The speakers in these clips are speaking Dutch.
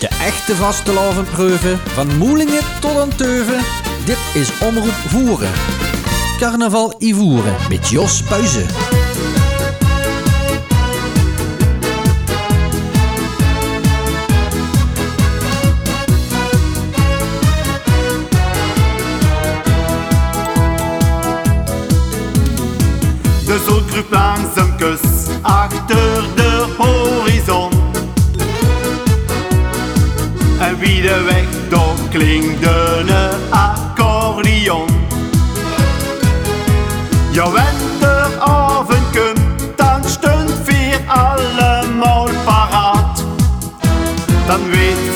De echte vastelavondpreuven, van Moelingen tot aan Teuven. Dit is Omroep Voeren. Carnaval Ivoeren met Jos Buizen. De zon langs een kus achter de horizon. En wie de weg door klinkt een accordeon. Ja, winteravond komt, dan stunt vier allemaal paraat. Dan weet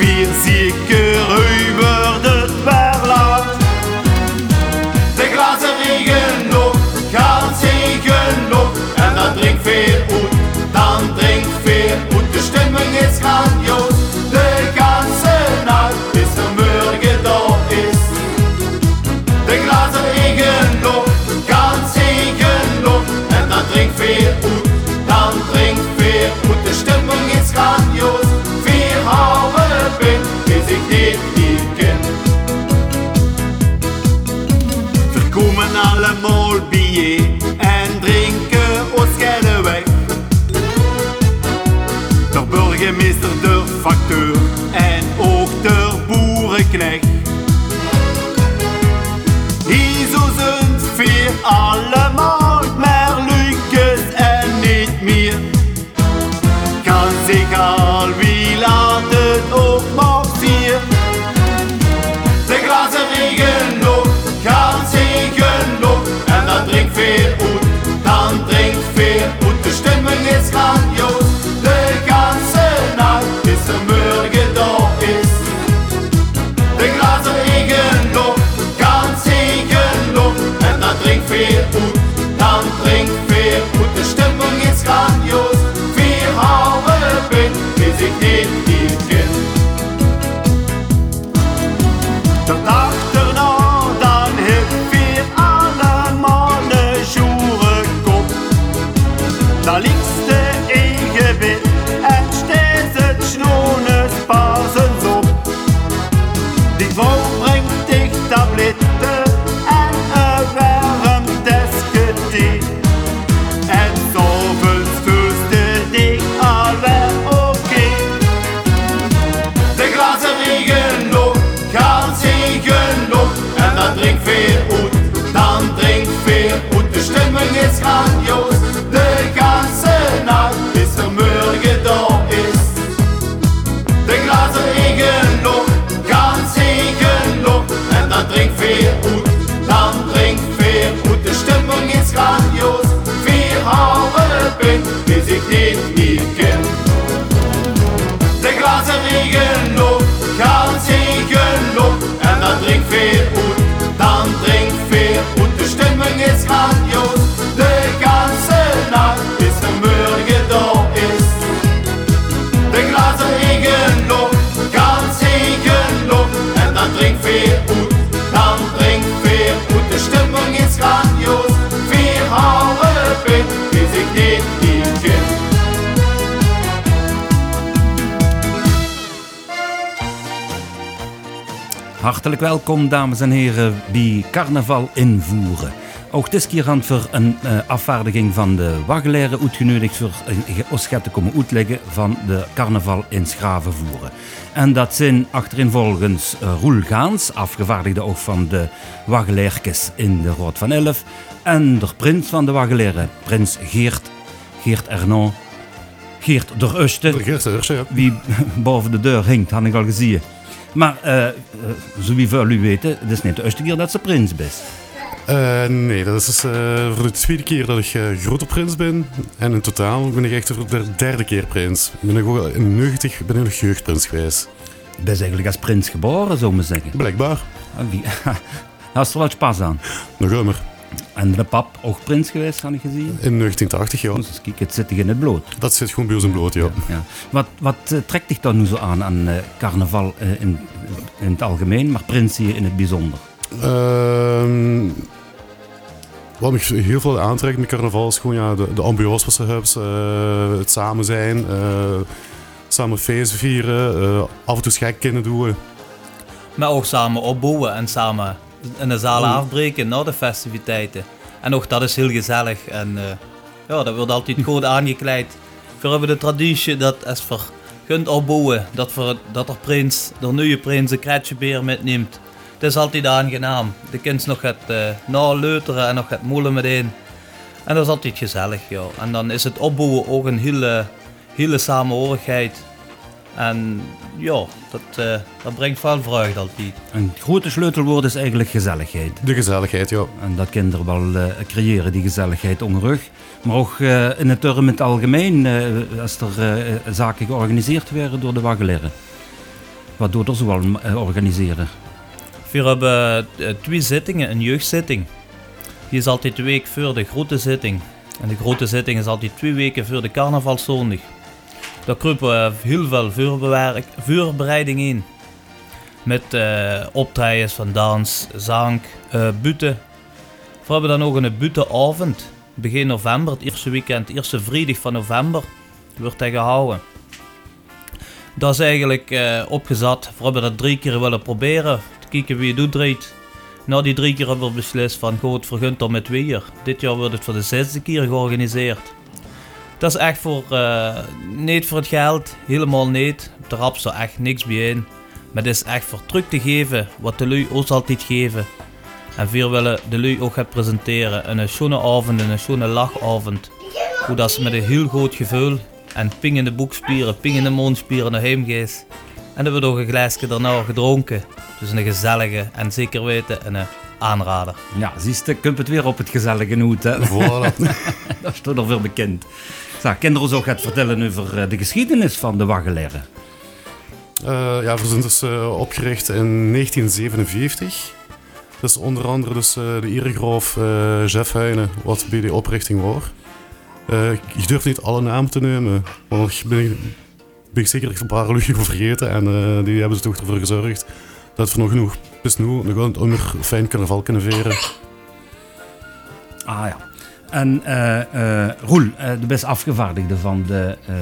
uit. De stemming is grandioos, de ganze nacht Hartelijk welkom, dames en heren, bij Carnaval invoeren. Ook dit keer gaan we een uh, afvaardiging van de Waggelaire uitgenodigd voor uh, ons te komen uitleggen van de carnaval in Schraven voeren. En dat zijn achtereenvolgens uh, Roel Gaans, afgevaardigde ook van de Waggelairkes in de Rood van Elf. En de prins van de Waggelaire, prins Geert, Geert Ernon. Geert der Uste, Geert der Uste, ja. wie boven de deur hinkt, had ik al gezien. Maar uh, uh, zoals u weten, het is niet de eerste keer dat ze prins bent. Uh, nee, dat is uh, voor de tweede keer dat ik uh, grote prins ben. En in totaal ben ik echt voor de derde keer prins. Ben ik ook in 90 ben ik nog jeugdprins geweest. Je bent eigenlijk als prins geboren, zou men zeggen. Blijkbaar. Wie? Dat is er wel pas aan. Nog ruimer. En de pap ook prins geweest, had ik gezien? In 1980, ja. Dus kijk, het zit in het bloot. Dat zit gewoon bij ons in bloot, ja. ja, ja. Wat, wat uh, trekt dich dan nu zo aan aan uh, carnaval uh, in, in het algemeen, maar prins hier in het bijzonder? Uh, wat me heel veel aantrekt met carnaval is gewoon ja, de, de ambiance wat ze hebben, het samen zijn. samen feesten vieren, eh, af en toe schijk kunnen doen. Maar ook samen opbouwen en samen in de zaal afbreken na de festiviteiten. En ook dat is heel gezellig. En eh, ja, dat wordt altijd goed aangekleed. We hebben de traditie dat als we kunt opbouwen, dat, we, dat er prins, de nieuwe prins een kretjebeer metneemt. Het is altijd aangenaam. De kind nog het uh, naleuteren en nog het moelen meteen. En dat is altijd gezellig, ja. En dan is het opbouwen ook een hele, hele samenhorigheid. En ja, dat, eh, dat brengt veel vreugde altijd. Een grote sleutelwoord is eigenlijk gezelligheid. De gezelligheid, ja. En dat kinderen wel eh, creëren, die gezelligheid onderrug. Maar ook eh, in het term in het algemeen, eh, als er eh, zaken georganiseerd werden door de waggeleren. Wat doet er zoal organiseren? We hebben twee zittingen, een jeugdzitting. Die is altijd de week voor de grote zitting. En de grote zitting is altijd twee weken voor de carnavalszondag. Daar kruipen we heel veel voorbereiding in. Met optredens van dans, zang, eh buten. We hebben dan ook een butenavond. Begin november, het eerste weekend, eerste vrijdag van november, wordt hij gehouden. Dat is eigenlijk eh, opgezet. We hebben dat drie keer willen proberen. Te kijken wie het doet. Na die drie keer hebben we beslist van goed, vergunt er met weer. Dit jaar wordt het voor de zesde keer georganiseerd. Dat is echt voor, eh, niet voor het geld, helemaal niet. De rap er echt niks bij in. Maar het is echt voor terug te geven wat de lui ons altijd geven. En we willen de lui ook gaan presenteren. En een schone avond en een schone lachavond. Hoe dat ze met een heel groot gevoel en pingende boekspieren, pingende mondspieren naar huis gaat. En dan hebben we nog een glaasje daarna gedronken. Dus een gezellige en zeker weten een aanrader. Ja, ziet je, kunt het weer op het gezellige. Hè? Voilà. dat is toch nog veel bekend. Zeg, kinderen zo gaat vertellen over eh, de geschiedenis van de waggeleren. Eh, ja, we zijn dus eh, opgericht in 1947. Dus onder andere dus, eh, de eregroof eh Jeff Heijnen, wat bij de oprichting was. Ik durf niet alle namen te nemen, maar ik ben, ben ik zeker een paar luchtjes vergeten. En die hebben er toch ervoor gezorgd dat we nog genoeg bis nu nog wel onder fijn carnaval kunnen veren. Ah ja. En eh, eh, Roel, eh, de best afgevaardigde van de. Eh,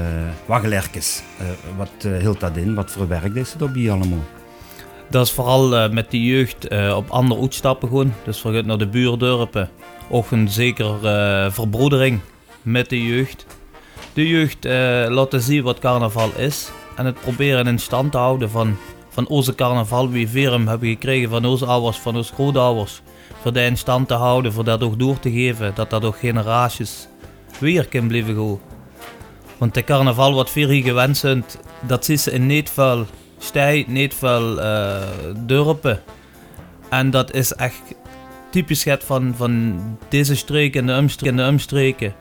wat hield dat in? Wat voor werk deed ze daarbij allemaal? Dat is vooral met de jeugd op andere uitstappen gewoon. Dus gaan naar de buurdorpen. Ook een zeker eh, verbroedering met de jeugd. De jeugd laten zien wat carnaval is. En het proberen in stand te houden van, van onze carnaval. Wie hem hebben gekregen van onze ouders, van onze grootouders. Voor dat in stand te houden, voor dat ook door te geven. Dat dat ook generaties weer kan blijven gaan. Want de carnaval wat we hier gewend zijn, dat is in niet veel stij, niet veel eh, dorpen. En dat is echt typisch het van, van deze streek en de omstreken. En, de omstreken.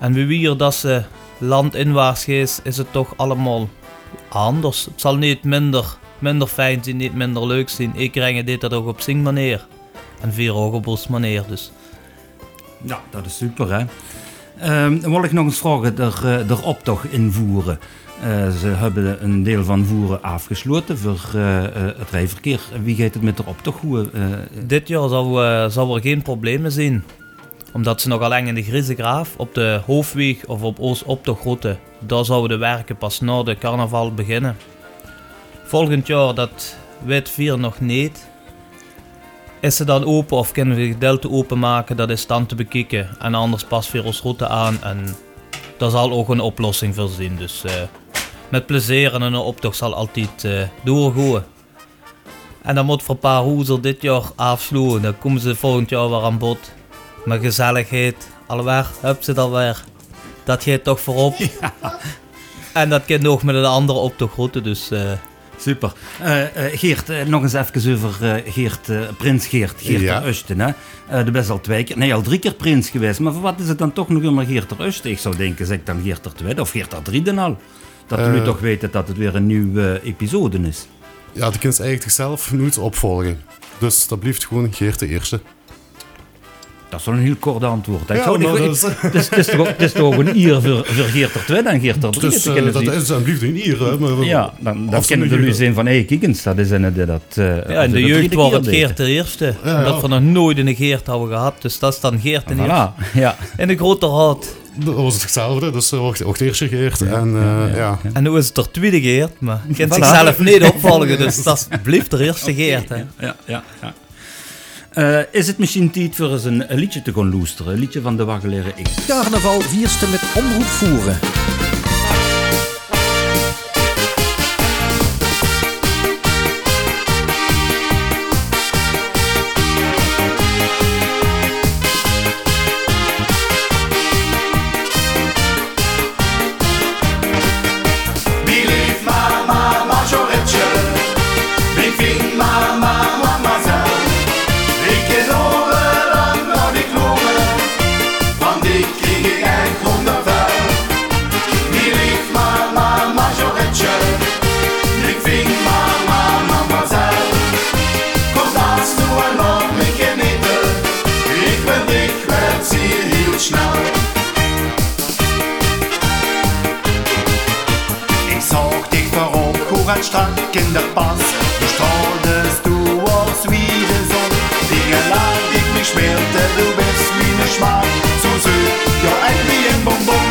en wie hier dat ze landinwaarts is, is het toch allemaal anders. Het zal niet minder, minder fijn zijn, niet minder leuk zijn. Ik krijg dit dat ook op zing manier. En vier ook op ons manier dus. Ja, dat is super hè. Ehm, wil ik nog eens vragen, er, eh, er optocht invoeren. Eh, ze hebben een deel van voeren afgesloten voor eh, eh, het rijverkeer. Wie gaat het met de optocht eh, Dit jaar zal, eh, zal er geen problemen zijn. Omdat ze nog alleen in de Griezegraaf, op de hoofdweg of op Oost op de Grote, daar zouden de werken pas na de carnaval beginnen. Volgend jaar, dat weet vier nog niet. Is ze dan open of kunnen we de gedeelte openmaken, dat is dan te bekijken. En anders pas weer ons route aan en daar zal ook een oplossing voor zijn. Dus eh, met plezier en een optocht zal altijd eh doorgaan. En dan moet voor een paar hoezel dit jaar afsloten. Dan komen ze volgend jaar weer aan bod. Met gezelligheid. Alweer, heb ze dat weer. Dat gaat toch voorop. En dat kan nog met een andere op de grote. Dus eh, Super. Eh, eh, Geert, eh, nog eens even over Geert, Prins Geert, Geert Ja. Usten. Hè? De best al twee keer, nee, al drie keer prins geweest. Maar voor wat is het dan toch nog immer Geert ter Usten? Ik zou denken, zeg dan Geert ter Tweede of Geert ter Driede al. Dat jullie Eh. toch weten dat het weer een nieuwe episode is. Ja, de kind eigenlijk zichzelf nooit opvolgen. Dus dat blijft gewoon Geert de Eerste. Dat is wel een heel kort antwoord. Ja, zou ik- dat is- het, is, het, is toch, ook- het is toch ook een eer voor, voor Geert ter Tweede en Geert ter Driede Dus te eh, kennen dat zien. is blijft niet hier. Hè, maar, Ja, dan, dan kennen nu jullie zijn van, hé, kijk eens, dat is een die dat... eh, ja, in de jeugd was keer het. Geert de eerste. Ja, Omdat we nog nooit een Geert hadden gehad. Dus dat is dan Geert de eerste. Voilà, ja. In de grote raad Dat was hetzelfde, dus wordt ook eerst geëerd. En, uh, ja, ja. en nu is het er tweede geëerd, maar je kunt zichzelf niet opvolgen, dus dat blijft er eerste geëerd. Ja, ja, ja. Uh, is het misschien tijd voor eens een, liedje te gaan loesteren? Een liedje van de Waggeleren X. Carnaval vierste met omroep voeren. Strand in der Pass. Du strahltest du aus wie die Sonne. Dinge lang ich mich schwerte, du bist wie ne Schmarrn. So süß, ja, ein wie ein Bonbon.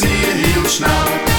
Dikwijls hier heel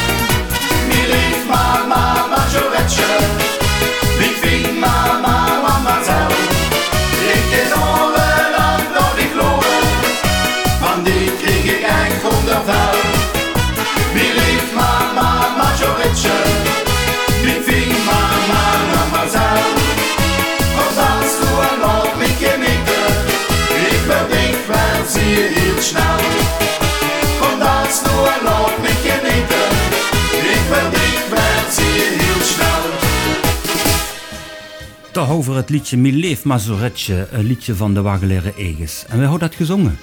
Toch over het liedje Mi leef Mazuretje, een liedje van de Waggeleren Eges. En wie had dat gezongen?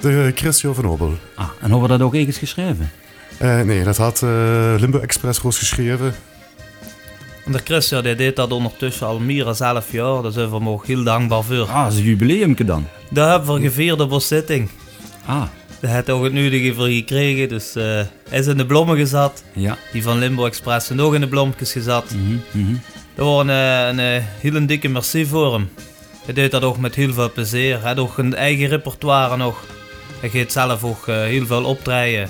De Christio van Obel. Ah, en hebben we dat ook Eges geschreven? Uh, nee, dat had uh, Limbo Express Roos geschreven. En de Christian die deed dat ondertussen al meer dan 11 jaar, daar zijn we ook heel dankbaar voor. Ah, dat is een jubileumke dan? Dat hebben we gevierd op zitting. Ah. Daar heeft ook het nodige voor gekregen, dus uh, hij is in de blommen gezet. Ja. Die van Limbo Express zijn ook in de bloempjes gezet. Mm -hmm, mm -hmm. Dat was een, een, een hele dikke merci voor hem. Hij deed dat ook met heel veel plezier. Hij had ook een eigen repertoire nog. Hij gaat zelf ook uh, heel veel optreden.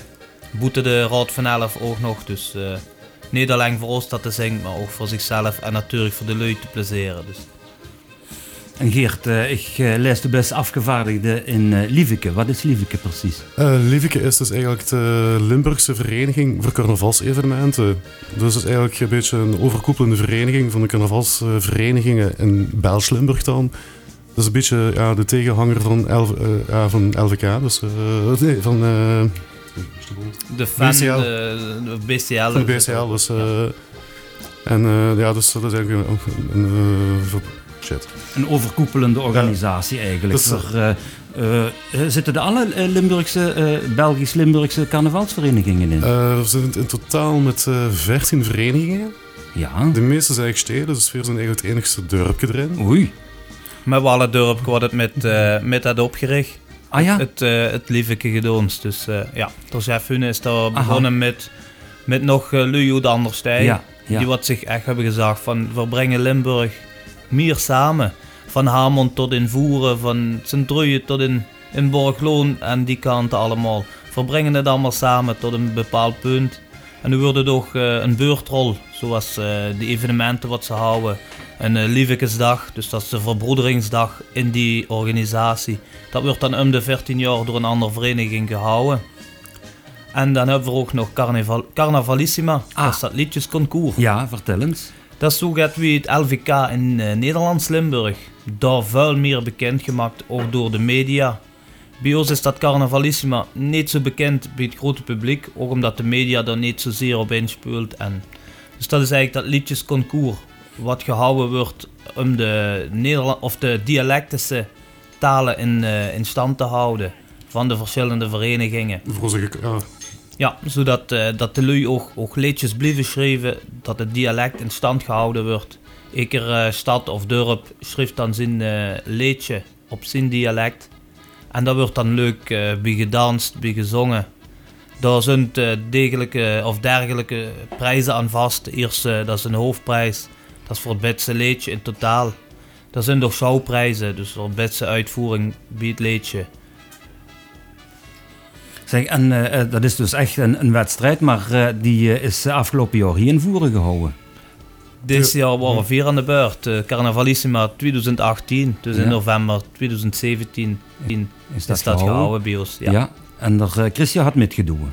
Boete de Raad van Elf ook nog. Dus uh, niet alleen voor ons dat te zingen, maar ook voor zichzelf en natuurlijk voor de lui te plezieren. Dus. En Geert, uh, ik lees de best afgevaardigde in Lieveke. Wat is Lieveke precies? Lieveke is dus eigenlijk de Limburgse vereniging voor carnavalsevenementen. Dus het is eigenlijk een beetje een overkoepelende vereniging van de carnavalsverenigingen in Belgisch-Limburg dan. Dat is een beetje ja, de tegenhanger van, uh, ja, van LVK, dus uh, nee, van de fan, BCL. de, de BCL. Van de BCL, dus... eh, en eh, ja, dus dat is eigenlijk een... een, shit. Een overkoepelende organisatie eigenlijk. Dus, Voor, eh, eh, eh, zitten er alle Limburgse, eh, Belgisch-Limburgse carnavalsverenigingen in? Eh, we zitten in totaal met eh 14 verenigingen. ja. De meeste zijn eigenlijk steden, dus Veer zijn eigenlijk het enigste dorpje erin. Oei. Met Wallendorp wordt het met, eh, met dat opgericht. Ah ja? Het, eh het lieveke gedoons. Dus eh, ja, de chef Hune is daar begonnen met, met nog uh, Lujo de Anderstij. Ja, ja. Die wat zich echt hebben gezegd van we brengen Limburg meer samen. Van Hamond tot in Voeren, van Sint-Truijen tot in, in Borgloon en die kanten allemaal. We brengen het allemaal samen tot een bepaald punt. En nu wordt het ook eh, een beurtrol, zoals eh de evenementen wat ze houden. Een uh, Lievekesdag, dus dat is de verbroederingsdag in die organisatie. Dat wordt dan om de 14 jaar door een andere vereniging gehouden. En dan hebben we ook nog Carnaval, Carnavalissima, Ah. dat is dat liedjesconcours. Ja, vertel eens. Dat is zo gaat wie het LVK in eh, Nederlands-Limburg. Daar veel meer bekendgemaakt, ook door de media. Bij ons is dat Carnavalissima niet zo bekend bij het grote publiek, ook omdat de media daar niet zozeer op inspeelt. En dus dat is eigenlijk dat liedjesconcours, wat gehouden wordt om de, Nederland of de dialectische talen in, eh, in stand te houden van de verschillende verenigingen. Voor Ja, zodat eh, dat de lui ook, ook blijven schrijven, dat het dialect in stand gehouden wordt. Iker eh, stad of dorp schrijft dan zijn eh, liedje op zijn dialect. En dat wordt dan leuk bij gedanst, bij gezongen. Daar zijn degelijke of dergelijke prijzen aan vast. Eerst, dat is een hoofdprijs. Dat is voor het beste liedje in totaal. Er zijn nog showprijzen, dus voor het beste uitvoering bij het liedje. Zeg, en eh, eh, dat is dus echt een, een wedstrijd, maar eh, die is afgelopen jaar hier in Voeren gehouden. Dit jaar waren vier aan de beurt. Carnavalissima 2018, dus in Ja. november 2017 is dat, gehouden bij ons. Ja. Ja. En er, eh, Christian had metgedoen.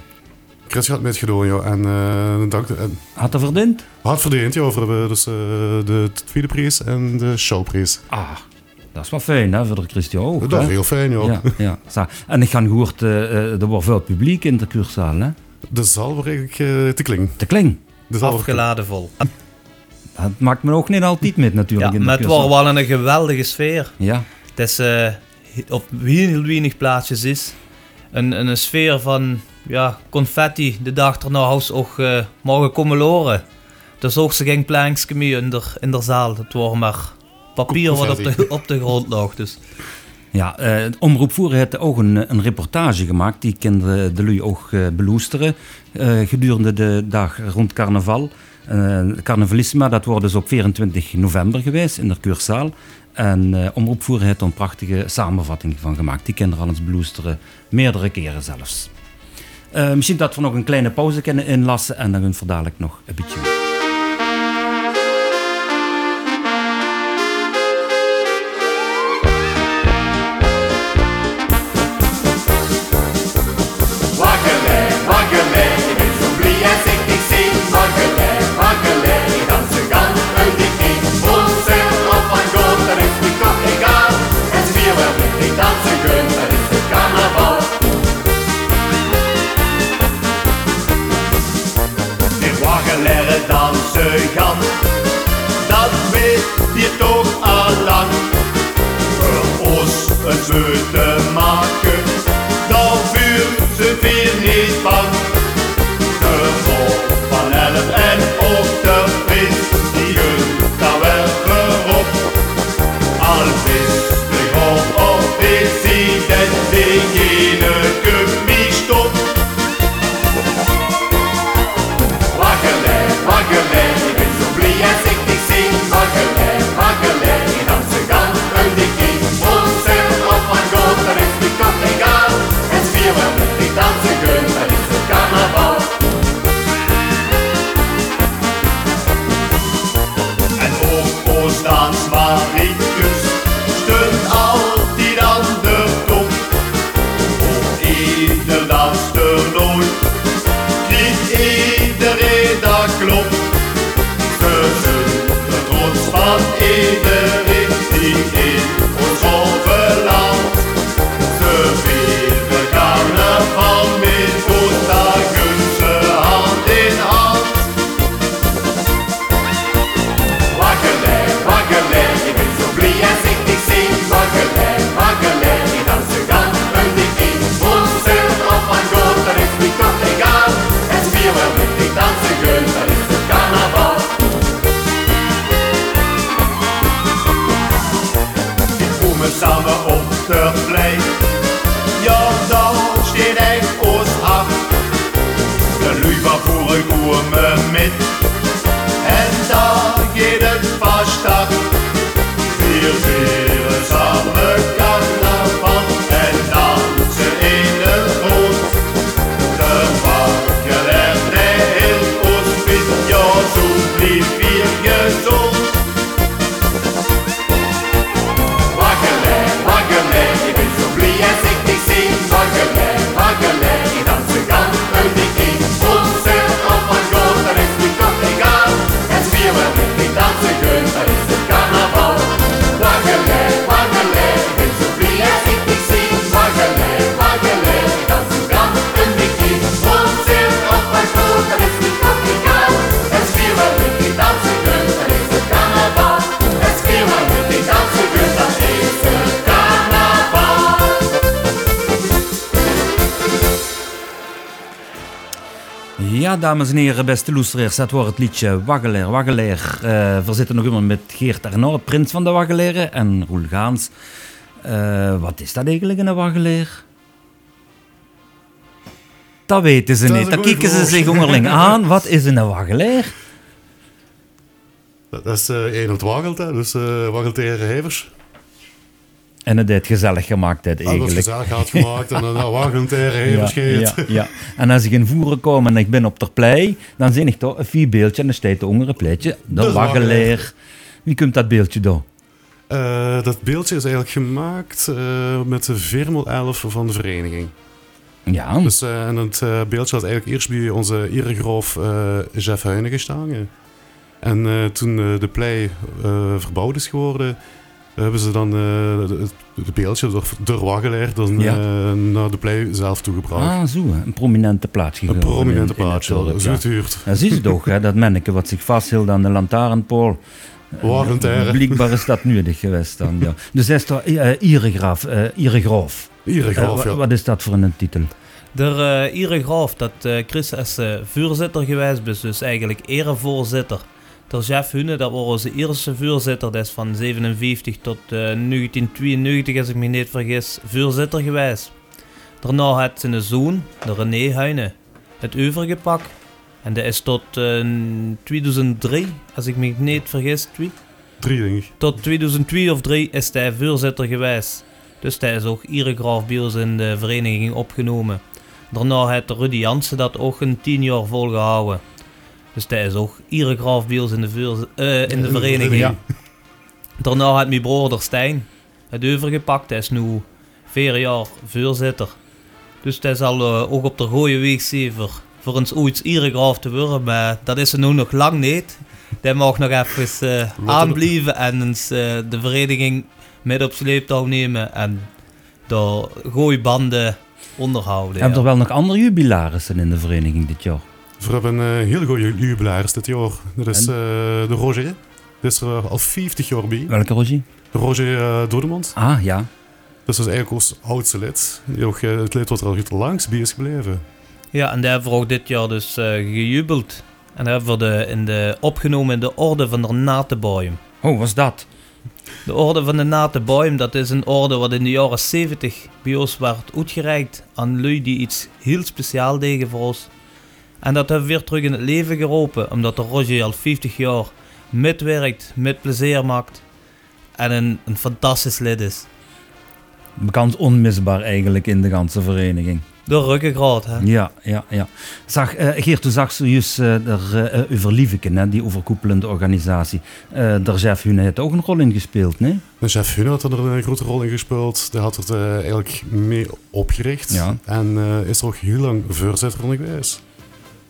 Chris had metgedaan, ja. En eh dank, en Had er verdiend? hard verdiend, ja, voor de, dus, de tweede prijs en de showprijs. Ah, dat is wel fijn hè, voor de Christian ook. Dat is heel fijn, ja. Ja, ja. Zo. En ik ga gehoord, eh, eh, er wordt veel publiek in de kurszaal, hè? De zaal wordt eigenlijk eh, te kling. De kling. De zaal wordt- Afgeladen vol. Dat maakt me ook niet altijd met Ja, natuurlijk. in de maar het was wel een geweldige sfeer. Ja, Het is op heel weinig plaatsjes is. Een, een sfeer van ja, confetti. De dag erna had ook mogen komen loren. Dus ook ze geen plankje meer in de, in de zaal. Het was maar papier wat op de, Confetti. op de grond lag. Dus. ja eh, Omroep Voeren heeft ook een, een reportage gemaakt. Die kinderen de lui ook eh, beloesteren eh, gedurende de dag rond carnaval. Eh Carnavalissima, dat wordt dus op 24 november geweest in de kurszaal. En eh Omroep Voeren heeft er een prachtige samenvatting van gemaakt. Die kinderen al eens beloesteren, meerdere keren zelfs. Misschien dat we nog een kleine pauze kunnen inlassen en dan gaan we dadelijk nog een beetje... de Ja, dames en heren, beste loesteraars, dat wordt het liedje Waggeleer, Waggeleer. Eh, we zitten nog immer met Geert Arnaud, prins van de Waggeleren, en Roel Gaans. Eh, wat is dat eigenlijk, een Waggeleer? Dat weten ze Dat niet. een Dan kijken ze zich onderling aan. Wat is een Waggeleer? Dat is eh op het waggelt, hè. Dus waggelt tegen hevers. En het heeft gezellig gemaakt, Dat wordt eigenlijk. gezellig had gemaakt en dan nou, waggelt tegen hevers ja, ja. En als ik in voeren kom en ik ben op ter plei, dan zie ik toch een vier beeldje en dan staat de ongere pleitje. De Waggeleer. Wie komt dat beeldje door? Eh, dat beeldje is eigenlijk gemaakt eh, met de Vermel 11 van de vereniging. Ja, Dus, eh, en het beeldje had eigenlijk eerst bij onze eregroof Jeff Huinen gestaan. En toen de plei verbouwd is geworden, hebben ze dan eh, het, het beeldje door, door dan, Ja. eh, naar de plei zelf toegebracht. ah, zo, een prominente plaats Een prominente in- in het plaats, Zo het huurt. Ja, zie je toch, hè, dat manneke wat zich vasthield aan de lantaarnpool. Waggentaire. Blijkbaar is dat nodig geweest dan, ja. Dus hij is toch uh, eh Eh, wa- ja. Wat is dat voor een titel? De uh, Ire Graaf, dat eh, Chris is eh, voorzitter geweest, is dus eigenlijk erevoorzitter. Der Jeff Hunne, dat was onze eerste voorzitter, dat is van 57 tot eh, 1992, als ik me niet vergis, voorzitter geweest. Daarna had zijn zoon, de René Huine, het overgepakt. En dat is tot eh, 2003, als ik me niet vergis, twee. Drie, denk ik. Tot 2002 of 3 is hij voorzitter geweest. Dus hij is ook iedere ons in de vereniging opgenomen. Daarna heeft Rudy Jansen dat ook een 10 jaar volgehouden. Dus hij is ook iedere graaf bij ons in de, eh, in de vereniging. Ja. Daarna heeft mijn broer Stijn het overgepakt. Hij is nu vier jaar voorzitter. Dus hij zal eh, ook op de goede weg zijn voor, ons ooit iedere graaf te worden. Maar dat is er nu nog lang niet. Die mag nog even eh, aanblijven en ons, de vereniging met op sleeptouw nemen en de goede banden onderhouden. Hebben ja. er wel nog andere jubilarissen in de vereniging dit jaar? We hebben een heel goede jubilaris dit jaar. Dat is eh, de Roger. Dat is er al 50 jaar bij. Welke Roger? De Roger uh, Dodemond. Ah, ja. Dat is eigenlijk ons oudste lid. Die ook, eh, het lid wat er al het langst bij is gebleven. Ja, en daar hebben we ook dit jaar dus eh, gejubeld. En daar hebben we de, in de, opgenomen in de orde van de Natenboom. Oh, was dat? De orde van de Natenboom, dat is een orde wat in de jaren 70 bij ons werd uitgereikt aan lui die iets heel speciaal deden voor ons. En dat hebben we weer terug in het leven geroepen, omdat de Roger al 50 jaar metwerkt, met plezier maakt en een, een fantastisch lid is. Bekend onmisbaar eigenlijk in de ganse vereniging. De ruggengraat, hè. Ja, ja, ja. Zag, eh Geert, toen zag zojuist uh, er, uh, over Lieveken, hè, die overkoepelende organisatie. Uh, daar Jeff Hune heeft ook een rol in gespeeld, nee? De chef Hune had er een grote rol in gespeeld. Die had het uh, eigenlijk mee opgericht. Ja. En uh, is er ook heel lang voorzitter van geweest.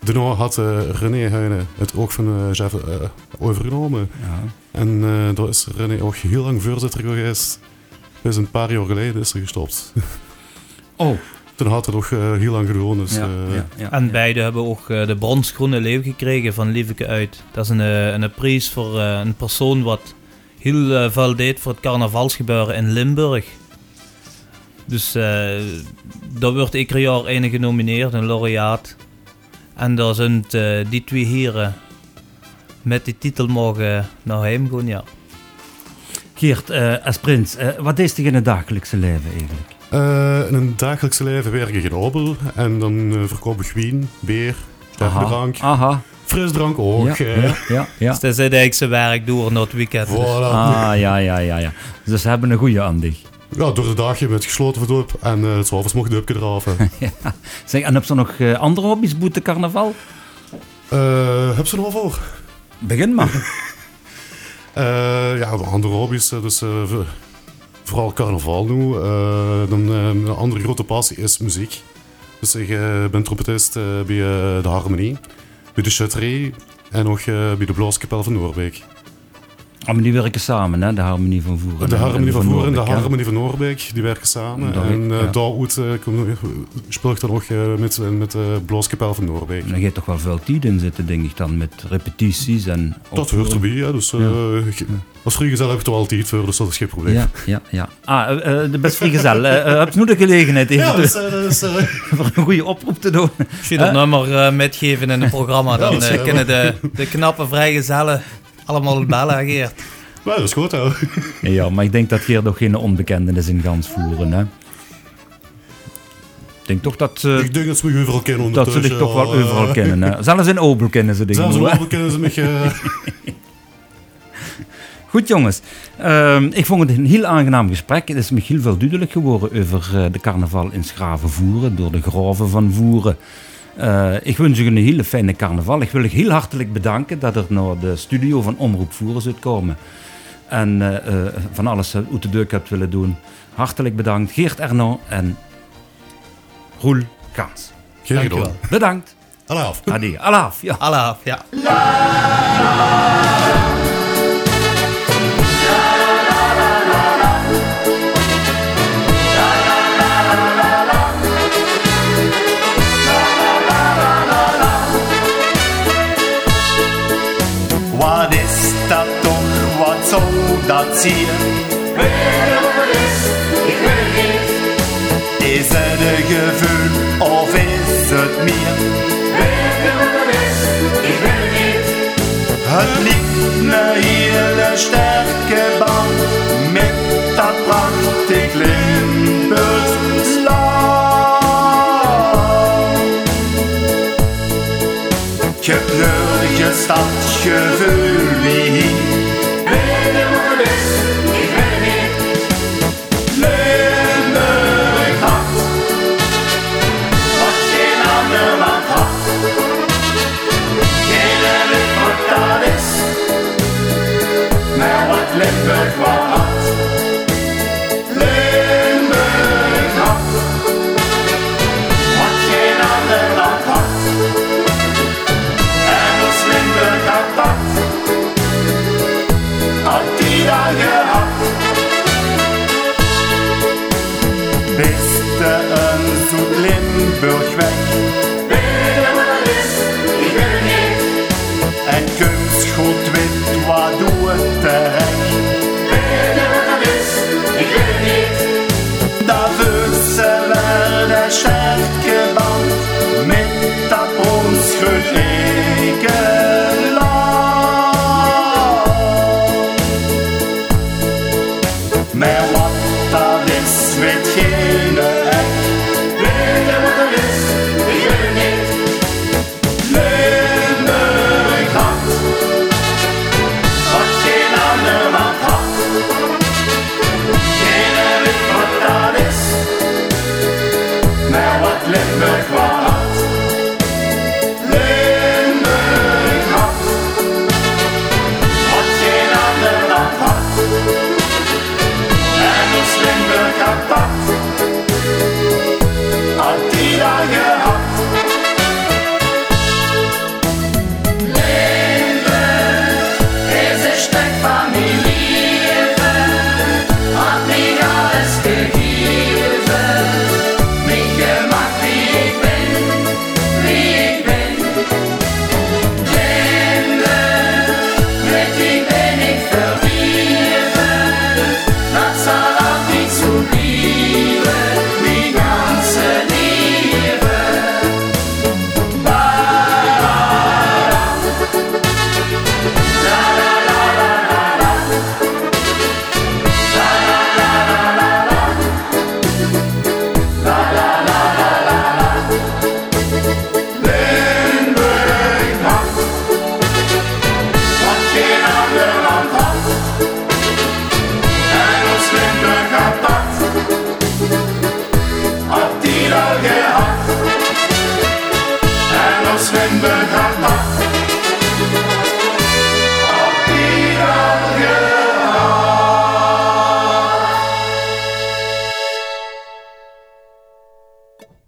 Daarna had uh, René Huine het ook van uh, Jeff overgenomen. Ja. En daar is René ook heel lang voorzitter geweest. Dus een paar jaar geleden is er gestopt. Oh. Toen had het nog uh, heel lang gedaan. Dus, ja, uh, ja, ja, en beide hebben ook uh, de bronsgroene leeuw gekregen van Lieveke uit. Dat is een, een, een prijs voor uh, een persoon wat heel veel deed voor het carnavalsgebeuren in Limburg. Dus daar wordt ieder jaar een genomineerd, een laureaat. En daar zijn die twee heren met die titel mogen naar hem gaan, ja. Geert, eh, als prins, eh, wat is je in het dagelijkse leven eigenlijk? Eh, in een dagelijkse leven werk ik in Obel en dan eh, verkoop ik wien, beer, sterkdrank, Aha. frisdrank ook. Ja, eh. ja, ja, ja. Dus dat is eigenlijk zijn werk door naar het weekend. Dus Voilà. Ah, ja, ja, ja, ja. Dus ze hebben een goede aandig. Ja, door de dagje met gesloten verdoop en eh, het s'avonds mocht de upje eraf. hè. Zeg, en heb je nog eh, andere hobby's boete carnaval? Eh, heb ze er wel voor? Begin maar. Eh, ja, de andere hobby's, dus vooral carnaval nu. Dan, een andere grote passie is muziek. Dus ik ben trompetist bij de Harmonie, bij de Chatterie en nog bij de Blaaskapel van Noorbeek. Maar die werken samen, hè? De harmonie van voeren. De Harmonie en van Voeren en de? Harmonie van Noorbeek, die werken samen. Dat en eh ja. daaruit eh, kom- speel ik dan nog eh, met, met de Blaaskapel van Noorbeek. Dan gaat toch wel veel tijd in zitten, denk ik dan, met repetities en... Dat hoort erbij, hè. dus eh, ge- als vrijgezel heb ik er wel tijd voor, dus dat is geen probleem. Ja, ja, ja. Ah, eh, eh, de best vrijgezel. Eh, eh, heb je nu de gelegenheid even Ja, dus, eh, dus, eh, voor een goede oproep te doen? Als je dat nummer eh, metgeven in het programma, dan eh, kunnen de, de knappe vrijgezellen allemaal bellen, Geert. maar dat is goed, hè. Ja, maar ik denk dat Geert nog geen onbekende is in Gans voeren, hè? Ik denk toch dat, eh, Ik denk dat ze me overal kennen dat ze toch wel overal kennen, hè? Zelfs in Obel kennen ze dingen. Zelfs in? Obel kennen ze me. Goed jongens, Ehm, ik vond het een heel aangenaam gesprek. Het is me heel veel duidelijk geworden over eh, de carnaval in Schraven Voeren, door de graven van Voeren. Eh, ik wens u een hele fijne carnaval. Ik wil u heel hartelijk bedanken dat er naar de studio van Omroep Voeren zult komen. En eh, eh, van alles uit de deur hebt willen doen. Hartelijk bedankt Geert Erno en Roel Kans. Dankjewel. Bedankt. Alle af. Adi, alaaf. Ja. Allah, ja. Zien? Is het een gevoel of is het meer? Het ligt een hele sterke band met dat prachtig Limburgs land. Je hebt